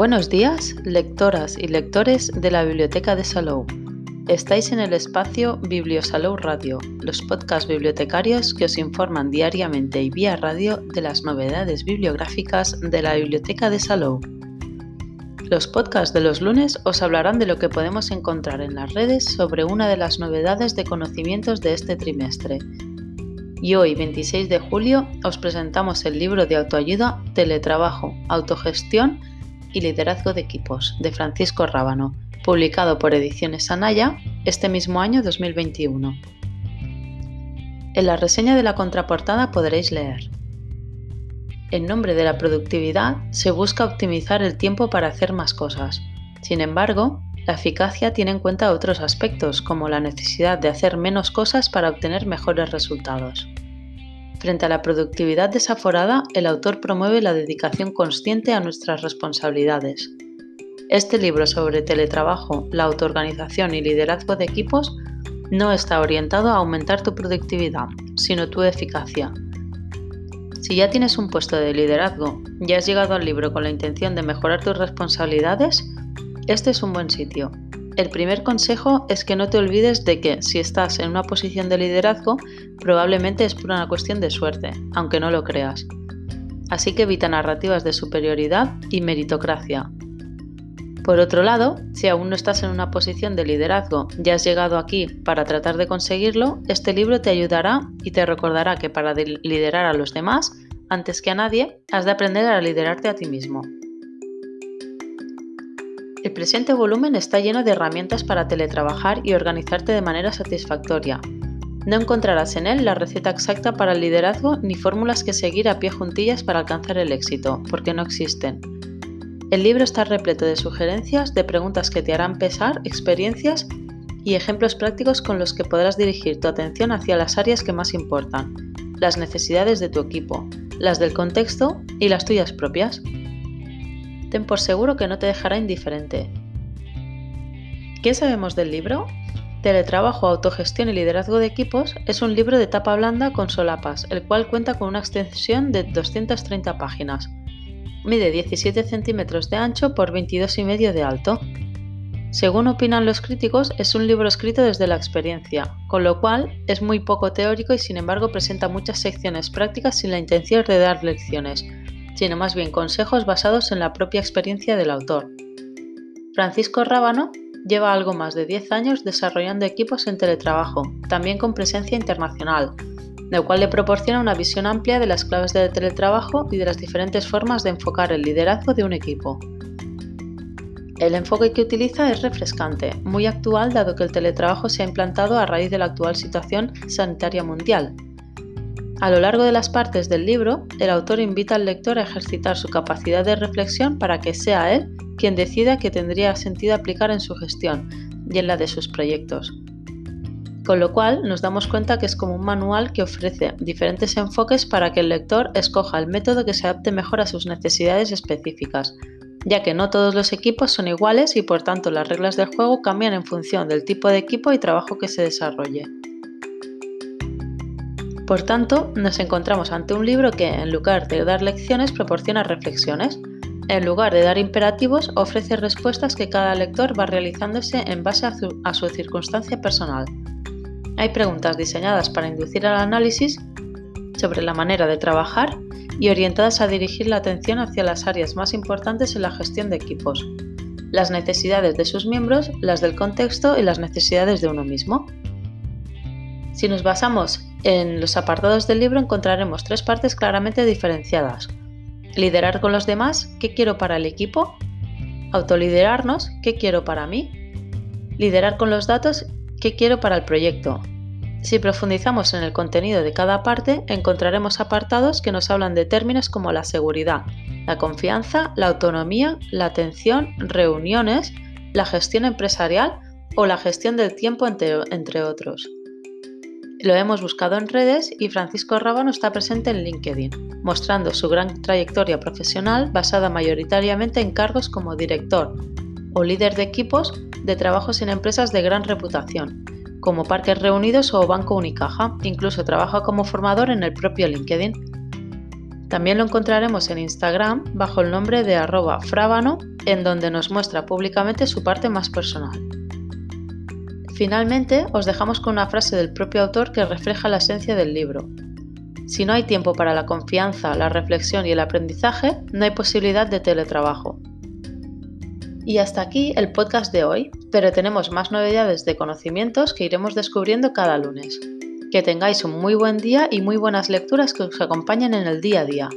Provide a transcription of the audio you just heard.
Buenos días, lectoras y lectores de la Biblioteca de Salou. Estáis en el espacio Bibliosalou Radio, los podcasts bibliotecarios que os informan diariamente y vía radio de las novedades bibliográficas de la Biblioteca de Salou. Los podcasts de los lunes os hablarán de lo que podemos encontrar en las redes sobre una de las novedades de conocimientos de este trimestre. Y hoy, 26 de julio, os presentamos el libro de autoayuda Teletrabajo, Autogestión y Liderazgo de Equipos de Francisco Rábano, publicado por Ediciones Anaya este mismo año 2021. En la reseña de la contraportada podréis leer. En nombre de la productividad se busca optimizar el tiempo para hacer más cosas. Sin embargo, la eficacia tiene en cuenta otros aspectos como la necesidad de hacer menos cosas para obtener mejores resultados. Frente a la productividad desaforada, el autor promueve la dedicación consciente a nuestras responsabilidades. Este libro sobre teletrabajo, la autoorganización y liderazgo de equipos no está orientado a aumentar tu productividad, sino tu eficacia. Si ya tienes un puesto de liderazgo y has llegado al libro con la intención de mejorar tus responsabilidades, este es un buen sitio. El primer consejo es que no te olvides de que si estás en una posición de liderazgo, probablemente es por una cuestión de suerte, aunque no lo creas. Así que evita narrativas de superioridad y meritocracia. Por otro lado, si aún no estás en una posición de liderazgo y has llegado aquí para tratar de conseguirlo, este libro te ayudará y te recordará que para liderar a los demás, antes que a nadie, has de aprender a liderarte a ti mismo. El presente volumen está lleno de herramientas para teletrabajar y organizarte de manera satisfactoria. No encontrarás en él la receta exacta para el liderazgo ni fórmulas que seguir a pie juntillas para alcanzar el éxito, porque no existen. El libro está repleto de sugerencias, de preguntas que te harán pesar, experiencias y ejemplos prácticos con los que podrás dirigir tu atención hacia las áreas que más importan, las necesidades de tu equipo, las del contexto y las tuyas propias ten por seguro que no te dejará indiferente. ¿Qué sabemos del libro? Teletrabajo, autogestión y liderazgo de equipos es un libro de tapa blanda con solapas, el cual cuenta con una extensión de 230 páginas. Mide 17 centímetros de ancho por 22,5 de alto. Según opinan los críticos, es un libro escrito desde la experiencia, con lo cual es muy poco teórico y sin embargo presenta muchas secciones prácticas sin la intención de dar lecciones, sino más bien consejos basados en la propia experiencia del autor. Francisco Rábano lleva algo más de 10 años desarrollando equipos en teletrabajo, también con presencia internacional, lo cual le proporciona una visión amplia de las claves del teletrabajo y de las diferentes formas de enfocar el liderazgo de un equipo. El enfoque que utiliza es refrescante, muy actual dado que el teletrabajo se ha implantado a raíz de la actual situación sanitaria mundial, a lo largo de las partes del libro, el autor invita al lector a ejercitar su capacidad de reflexión para que sea él quien decida qué tendría sentido aplicar en su gestión y en la de sus proyectos. Con lo cual nos damos cuenta que es como un manual que ofrece diferentes enfoques para que el lector escoja el método que se adapte mejor a sus necesidades específicas, ya que no todos los equipos son iguales y por tanto las reglas del juego cambian en función del tipo de equipo y trabajo que se desarrolle. Por tanto, nos encontramos ante un libro que, en lugar de dar lecciones, proporciona reflexiones. En lugar de dar imperativos, ofrece respuestas que cada lector va realizándose en base a su, circunstancia personal. Hay preguntas diseñadas para inducir al análisis sobre la manera de trabajar y orientadas a dirigir la atención hacia las áreas más importantes en la gestión de equipos, las necesidades de sus miembros, las del contexto y las necesidades de uno mismo. Si nos basamos en los apartados del libro encontraremos tres partes claramente diferenciadas. Liderar con los demás, ¿qué quiero para el equipo? Autoliderarnos, ¿qué quiero para mí? Liderar con los datos, ¿qué quiero para el proyecto? Si profundizamos en el contenido de cada parte, encontraremos apartados que nos hablan de términos como la seguridad, la confianza, la autonomía, la atención, reuniones, la gestión empresarial o la gestión del tiempo, entre, otros. Lo hemos buscado en redes y Francisco Rábano está presente en LinkedIn, mostrando su gran trayectoria profesional basada mayoritariamente en cargos como director o líder de equipos de trabajos en empresas de gran reputación, como Parques Reunidos o Banco Unicaja. Incluso trabaja como formador en el propio LinkedIn. También lo encontraremos en Instagram bajo el nombre de arroba frábano, en donde nos muestra públicamente su parte más personal. Finalmente, os dejamos con una frase del propio autor que refleja la esencia del libro. Si no hay tiempo para la confianza, la reflexión y el aprendizaje, no hay posibilidad de teletrabajo. Y hasta aquí el podcast de hoy, pero tenemos más novedades de conocimientos que iremos descubriendo cada lunes. Que tengáis un muy buen día y muy buenas lecturas que os acompañen en el día a día.